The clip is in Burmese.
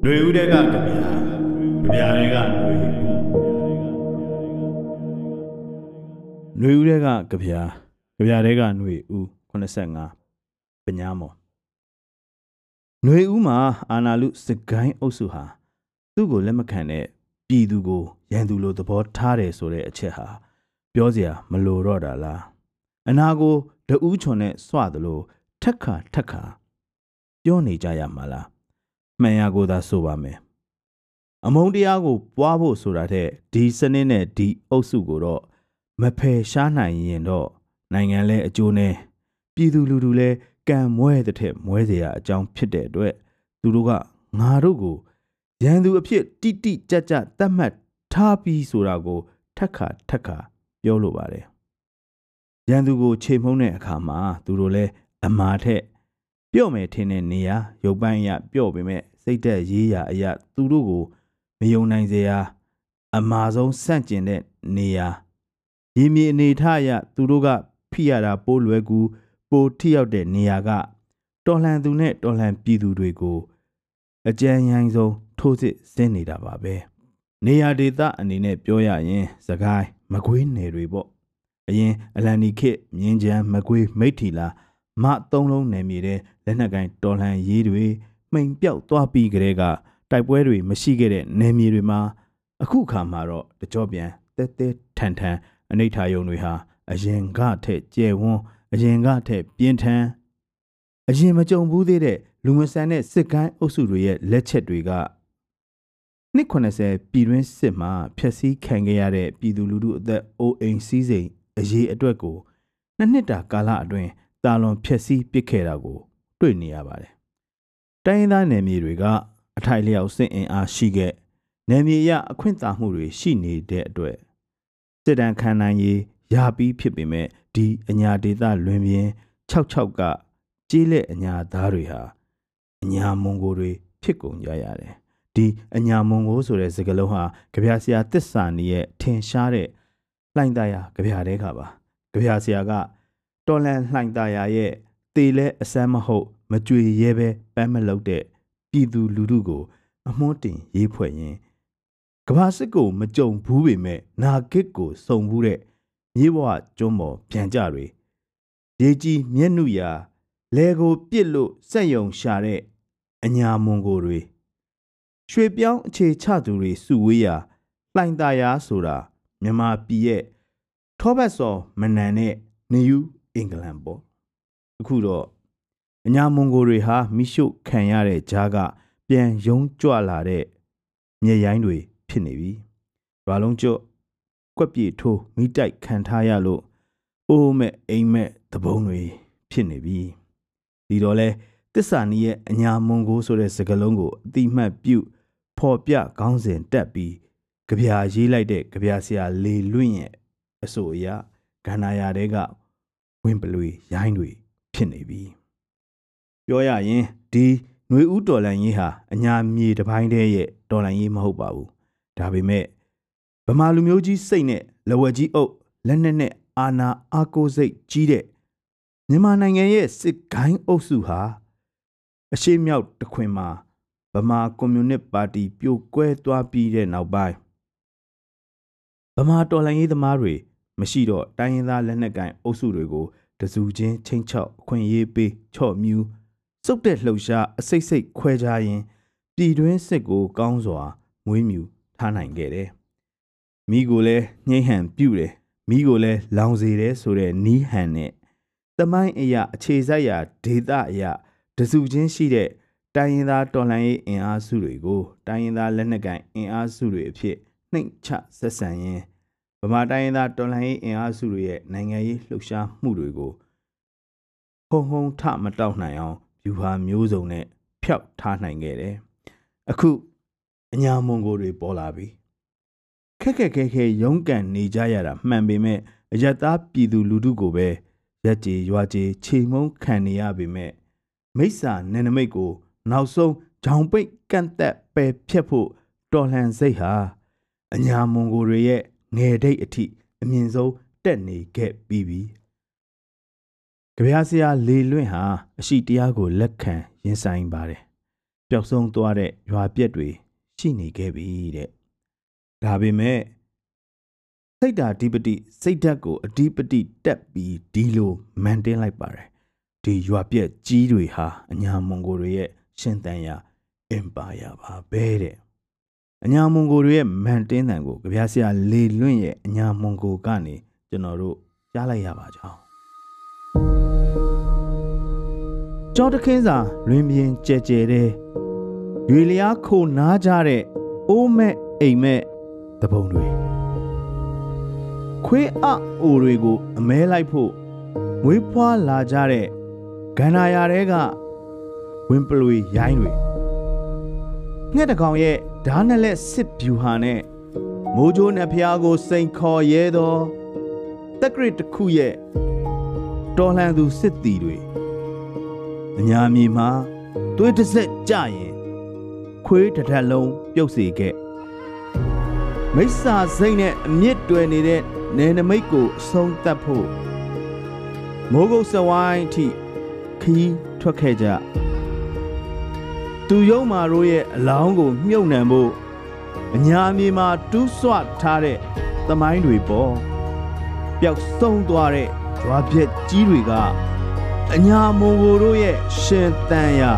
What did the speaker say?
ຫນွေဦးတဲ့ကကြပြာကြပြာတွေကຫນွေဦးຫນွေဦးတဲ့ကကြပြာကြပြာတွေကຫນွေဦး85ပညာမော်ຫນွေဦးမှာအာနာလူစကိုင်းအုပ်စုဟာသူ့ကိုလက်မခံတဲ့ပြည်သူကိုရန်သူလိုသဘောထားတယ်ဆိုတဲ့အချက်ဟာပြောစရာမလိုတော့တာလားအနာကိုတဦးချွန်နဲ့စွသလိုထက်ခါထက်ခါပြောနေကြရမှာလား မှန်ရကိုသာဆိုပါမယ်အမုန်းတရားကိုပွားဖို့ဆိုတာတဲ့ဒီစနစ်နဲ့ဒီအုပ်စုကိုတော့မဖယ်ရှားနိုင်ရင်တော့နိုင်ငံလဲအကျိုးနဲ့ပြည်သူလူထုလဲကံမွဲတဲ့ထက်မွဲเสียအကြောင်းဖြစ်တဲ့အတွက်သူတို့ကငါတို့ကိုရန်သူအဖြစ်တိတိကြကြတတ်မှတ်ထားပြီးဆိုတာကိုထက်ခါထက်ခါပြောလိုပါတယ်ရန်သူကိုခြေမှုန်းတဲ့အခါမှာသူတို့လဲအမာထက်ပြော့မယ်ထင်တဲ့နေရာရုပ်ပိုင်းရပြော့ပေမဲ့ စိတ်သက်ရေးရာအရာသူတို့ကိုမယုံနိုင်စေရာအမာဆုံးဆန့်ကျင်တဲ့နေရာရင်းမြေအနေထားအရသူတို့ကဖိရတာပိုးလွယ်ကူပိုထိရောက်တဲ့နေရာကတော်လှန်သူနဲ့တော်လှန်ပြည်သူတွေကိုအကြံဉာဏ်ဆုံးထိုးစစ်ဆင်းနေတာပါပဲနေရာဒေသအနေနဲ့ပြောရရင်စကိုင်းမကွေးနယ်တွေပေါ့အရင်အလန်နီခေတ်မြင်းချမ်းမကွေးမိထီလာမသုံးလုံးနယ်မြေတဲ့လက်နက်ကိုင်တော်လှန်ရေးတွေ မှိန်ပြောက်သွားပြီးကြတဲ့ကတိုက်ပွဲတွေမရှိခဲ့တဲ့နယ်မြေတွေမှာအခုခါမှာတော့တကြောပြန်တဲတဲထန်ထန်အနိဋ္ဌာယုံတွေဟာအရင်ကထက်ကျဲဝန်းအရင်ကထက်ပြင်းထန်အရင်မကြုံဘူးသေးတဲ့လူမဆန်တဲ့စစ်ကိုင်းအုပ်စုတွေရဲ့လက်ချက်တွေကနှစ်80ပြည်တွင်းစစ်မှာဖျက်ဆီးခံခဲ့ရတဲ့ပြည်သူလူထုအသက်အိုးအိမ်စည်းစိမ်အရေးအတွက်ကိုနှစ်နှစ်တာကာလအတွင်းတာလွန်ဖျက်ဆီးပစ်ခဲ့တာကို တွေ့နေရပါတယ်။ တိုင်းရင်းသားနယ်မြေတွေကအထိုက်လျောက်စစ်အင်အားရှိခဲ့နယ်မြေရအခွင့်အာဏာမှုတွေရှိနေတဲ့အတွက်စစ်တမ်းခံနိုင်ရေးရပြီးဖြစ်ပေမဲ့ဒီအညာဒေသလွင်ပြင်66ကကြေးလက်အညာသားတွေဟာအညာမွန်ဂိုတွေဖြစ်ကုန်ကြရတယ်ဒီအညာမွန်ဂိုဆိုတဲ့စကားလုံးဟာကြပြဆရာတစ္ဆာနီရဲ့ထင်ရှားတဲ့လှိုင်သားရကြပြတဲ့ခါပါကြပြဆရာကတော်လန်လှိုင်သားရရဲ့တေလဲအစမ်းမဟုတ် မကြွေရဲပဲပန်းမလုပ်တဲ့ပြည်သူလူထုကို အမွှန်းတင်ရေးဖွဲ့ရင်ကဘာစစ်ကိုမကြုံဘူးပေမဲ့နာဂစ်ကိုစုံဘူးတဲ့မြေဘဝကျွန်းပေါ်ပြန်ကြတွေရေကြီးမျက်နှုရာလဲကိုပြစ်လို့စက်ယုံရှာတဲ့အညာမွန်ကိုတွေရွှေပြောင်းအခြေချသူတွေစုဝေးရာလှိုင်သာယာဆိုတာမြန်မာပြည်ရဲ့ထောဘတ်စော်မနန်နဲ့နယူးအင်္ဂလန်ပေါ့အခုတော့ အညာမွန်ဂိုတွေဟာမိရှုခံရတဲ့ဂျားကပြန်ယုံကြွလာတဲ့မြေရိုင်းတွေဖြစ်နေပြီ။ဘာလုံးကျွတ်ကွက်ပြေထိုးမိတိုက်ခံထားရလို့အိုးမဲ့အိမ်မဲ့သဘုံတွေဖြစ်နေပြီ။ဒီတော့လဲတစ္ဆာနီးရဲ့အညာမွန်ဂိုဆိုတဲ့စကားလုံးကိုအတိမတ်ပြုဖော်ပြခေါင်းစဉ်တက်ပြီးကြပြာရေးလိုက်တဲ့ကြပြာဆရာလေလွင့်ရဲ့အဆိုအရကန္နာယာတဲကဝင်းပလွေရိုင်းတွေဖြစ်နေပြီ ပြောရရင်ဒီຫນွေဦးတော်လန်ရေးဟာအညာမြေတစ်ပိုင်းတည်းရဲ့တော်လန်ရေးမဟုတ်ပါဘူးဒါပေမဲ့ဗမာလူမျိုးကြီးစိတ်နဲ့လဝက်ကြီးအုပ်လက်နက်နဲ့အာနာအာကိုစိတ်ကြီးတဲ့မြန်မာနိုင်ငံရဲ့စစ်ကိုင်းအုပ်စုဟာအရှိမြောက်တခွင်မှာဗမာကွန်မြူနစ်ပါတီပြိုကွဲသွားပြီးတဲ့နောက်ပိုင်းဗမာတော်လှန်ရေးသမားတွေမရှိတော့တိုင်းရင်းသားလက်နက်ကိုင်အုပ်စုတွေကိုတစုချင်းချင်းချောက်အခွင့်ရေးပေးချော့မြူး စုပ်တဲ့လှုပ်ရှားအစိတ်စိတ်ခွဲခြားရင်ပြည်တွင်းစစ်ကိုကောင်းစွာမွေးမြူထားနိုင်ခဲ့တယ်။မိကိုလည်းနှိမ့်ဟန်ပြုတ်တယ်မိကိုလည်းလောင်စေတယ်ဆိုတဲ့နီးဟန်နဲ့တမိုင်းအရာအခြေစိုက်ရာဒေတာအရာတစုချင်းရှိတဲ့တိုင်းရင်းသားတော်လှန်ရေးအင်အားစုတွေကိုတိုင်းရင်းသားလက်နက်ကိုင်အင်အားစုတွေအဖြစ်နှိမ့်ချဆက်ဆံရင်းဗမာတိုင်းရင်းသားတော်လှန်ရေးအင်အားစုတွေရဲ့နိုင်ငံရေးလှုပ်ရှားမှုတွေကိုဟုံဟုံထမတောက်နိုင်အောင် ဗျူဟာမျိုးစုံနဲ့ဖျောက်ထားနိုင်ခဲ့တယ်။အခုအညာမွန်ကိုတွေပေါ်လာပြီ။ခက်ခက်ခဲခဲရုန်းကန်နေကြရတာမှန်ပေမဲ့အယက်သားပြည်သူလူထုကိုပဲရက်ကြေရွာကြေချိန်မုံခံနေရပေမဲ့မိစ္ဆာနယ်နိမိတ်ကို နောက်ဆုံးဂျောင်ပိတ်ကန့်သက်ပယ်ဖြတ်ဖို့တော်လှန်စိတ်ဟာအညာမွန်ကိုတွေရဲ့ငယ်ဒိတ်အထိအမြင့်ဆုံးတက်နေခဲ့ပြီးပြီ ကြပြားဆရာလေလွင့်ဟာအရှိတရားကိုလက်ခံရင်ဆိုင်ပါတယ်ပျောက်ဆုံးသွားတဲ့ရွာပြက်တွေရှိနေခဲ့ပြီတဲ့ဒါပေမဲ့စိတ်ဓာအဓိပတိစိတ်ဓာတ်ကိုအဓိပတိတက်ပြီးဒီလိုမန်တင်းလိုက်ပါတယ်ဒီရွာပြက်ကြီးတွေဟာအညာမွန်ဂိုတွေရဲ့ရှင်တန်ရာအင်ပါယာပါပဲတဲ့အညာမွန်ဂိုတွေရဲ့မန်တင်းတန်ကိုကြပြဆရာလေလွင့်ရဲ့အညာမွန်ဂိုကနေကျွန်တော်တို့ကြားလိုက်ရပါကြောင်း ကြောတခင်းစာလွင်ပြင်ကြဲကြဲတဲ့ရွေလျားခိုနားကြတဲ့အိုးမဲ့အိမ်မဲ့တပုံတွေခွေးအအိုတွေကိုအမဲလိုက်ဖို့မွေးဖွားလာကြတဲ့ဂန္ဓာယာတွေကဝင်းပလွေရိုင်းတွေငှက်တကောင်ရဲ့ဓာတ်နဲ့လက်စစ်ဗျူဟာနဲ့မိုးကြိုးနဲ့ဖျားကိုစိန်ခေါ်ရဲသောတက်ကရစ်တစ်ခုရဲ့တော်လှန်သူစစ်တီတွေ အညာမြေမှာသွေးတစ်စက်ကြရင်ခွေးတစ်ထက်လုံးပြုတ်စေခဲ့မိစ္ဆာစိတ်နဲ့အမြင့်တွယ်နေတဲ့နေနမိတ်ကိုအဆုံးသတ်ဖို့မိုးကုတ်စဝိုင်းအထိခီးထွက်ခဲ့ကြသူယုံမာတို့ရဲ့အလောင်းကိုမြုပ်နှံဖို့အညာမြေမှာတူးဆွထားတဲ့သမိုင်းတွေပေါ်ပျောက်ဆုံးသွားတဲ့ကြွားပြက်ကြီးတွေက အညာမုံကိုတို့ရဲ့ရှင်တန်ရာ